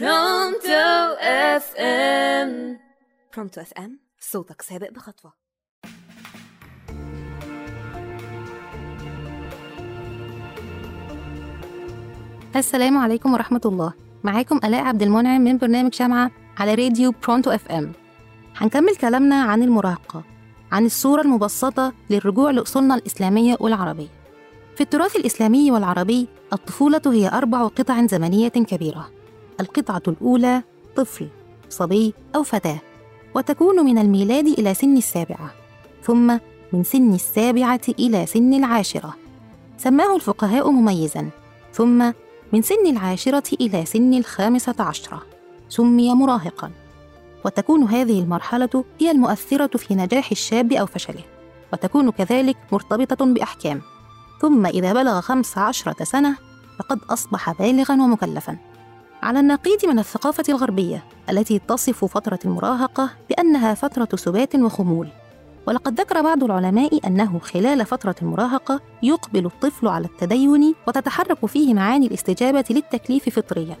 برونتو FM برونتو FM صوتك سابق بخطوة. السلام عليكم ورحمة الله. معاكم آلاء عبد المنعم من برنامج شمعة على راديو برونتو FM هنكمل كلامنا عن المراهقة عن الصورة المبسطة للرجوع لأصولنا الإسلامية والعربية. في التراث الإسلامي والعربي الطفولة هي أربع قطع زمنية كبيرة. القطعة الأولى طفل صبي أو فتاة وتكون من الميلاد إلى سن السابعة ثم من سن السابعة إلى سن العاشرة. سماه الفقهاء مميزا ثم من سن العاشرة إلى سن الخامسة عشرة. سمي مراهقا. وتكون هذه المرحلة هي المؤثرة في نجاح الشاب أو فشله وتكون كذلك مرتبطة بأحكام. ثم إذا بلغ خمس عشرة سنة فقد أصبح بالغا ومكلفا. على النقيض من الثقافة الغربية التي تصف فترة المراهقة بأنها فترة سبات وخمول. ولقد ذكر بعض العلماء أنه خلال فترة المراهقة يقبل الطفل على التدين وتتحرك فيه معاني الاستجابة للتكليف فطريا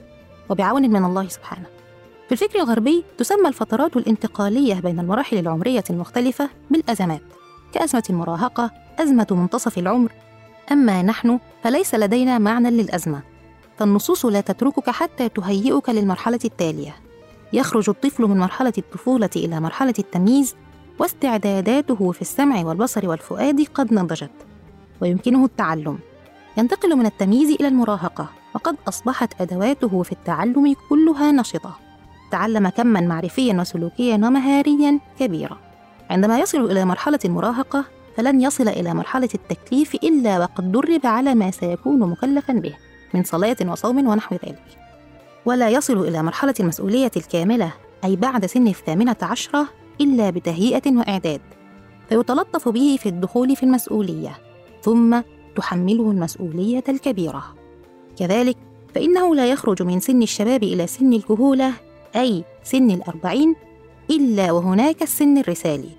وبعون من الله سبحانه. في الفكر الغربي تسمى الفترات الانتقالية بين المراحل العمرية المختلفة بالأزمات كأزمة المراهقة أزمة منتصف العمر. أما نحن فليس لدينا معنى للأزمة. فالنصوص لا تتركك حتى تهيئك للمرحلة التالية. يخرج الطفل من مرحلة الطفولة إلى مرحلة التمييز واستعداداته في السمع والبصر والفؤاد قد نضجت ويمكنه التعلم. ينتقل من التمييز إلى المراهقة وقد أصبحت أدواته في التعلم كلها نشطة. تعلم كما معرفيا وسلوكيا ومهاريا كبيرا عندما يصل إلى مرحلة المراهقة فلن يصل إلى مرحلة التكليف إلا وقد درب على ما سيكون مكلفا به. من صلاة وصوم ونحو ذلك. ولا يصل إلى مرحلة المسؤولية الكاملة أي بعد سن الثامنة عشرة إلا بتهيئة وإعداد. فيتلطف به في الدخول في المسؤولية ثم تحمله المسؤولية الكبيرة. كذلك فإنه لا يخرج من سن الشباب إلى سن الكهولة أي سن الأربعين إلا وهناك السن الرسالي.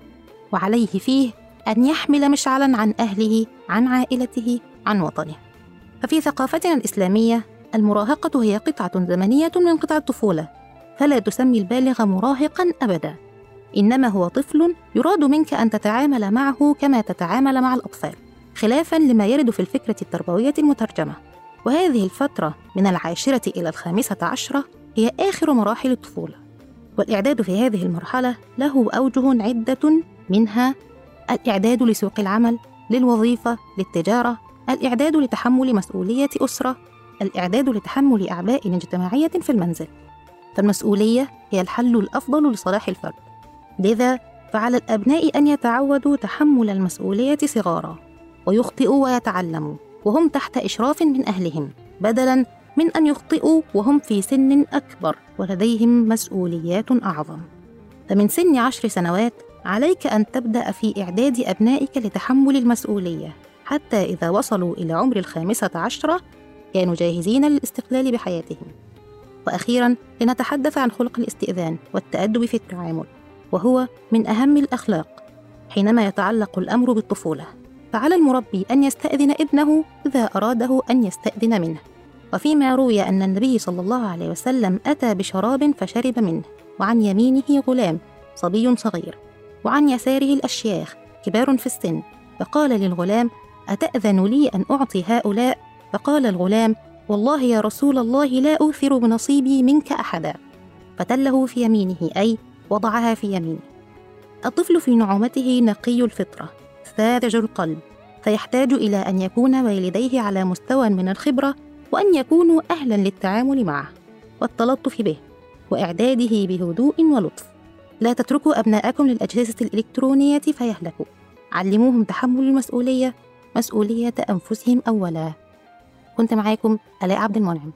وعليه فيه أن يحمل مشعلا عن أهله عن عائلته عن وطنه. ففي ثقافتنا الإسلامية المراهقة هي قطعة زمنية من قطع الطفولة فلا تسمي البالغ مراهقا أبدا. إنما هو طفل يراد منك أن تتعامل معه كما تتعامل مع الأطفال خلافا لما يرد في الفكرة التربوية المترجمة. وهذه الفترة من العاشرة إلى الخامسة عشرة هي آخر مراحل الطفولة. والإعداد في هذه المرحلة له أوجه عدة منها الإعداد لسوق العمل للوظيفة للتجارة الإعداد لتحمل مسؤولية أسرة الإعداد لتحمل أعباء اجتماعية في المنزل. فالمسؤولية هي الحل الأفضل لصلاح الفرد. لذا فعلى الأبناء أن يتعودوا تحمل المسؤولية صغارا ويخطئوا ويتعلموا وهم تحت إشراف من أهلهم بدلاً من أن يخطئوا وهم في سن أكبر ولديهم مسؤوليات أعظم. فمن سن عشر سنوات عليك أن تبدأ في إعداد أبنائك لتحمل المسؤولية. حتى إذا وصلوا إلى عمر الخامسة عشرة كانوا جاهزين للاستقلال بحياتهم. وأخيرا لنتحدث عن خلق الاستئذان والتأدب في التعامل وهو من أهم الأخلاق حينما يتعلق الأمر بالطفولة. فعلى المربي أن يستأذن ابنه إذا أراده أن يستأذن منه. وفيما روي أن النبي صلى الله عليه وسلم أتى بشراب فشرب منه وعن يمينه غلام صبي صغير وعن يساره الأشياخ كبار في السن فقال للغلام أتأذن لي أن أعطي هؤلاء؟ فقال الغلام والله يا رسول الله لا أوثر بنصيبي منك أحدا. فتله في يمينه أي وضعها في يمينه. الطفل في نعومته نقي الفطرة ساذج القلب فيحتاج إلى أن يكون والديه على مستوى من الخبرة وأن يكونوا أهلا للتعامل معه. والتلطف به وإعداده بهدوء ولطف. لا تتركوا أبناءكم للأجهزة الإلكترونية فيهلكوا. علموهم تحمل المسؤولية. مسؤولية أنفسهم أولا. كنت معاكم آلاء عبد المنعم.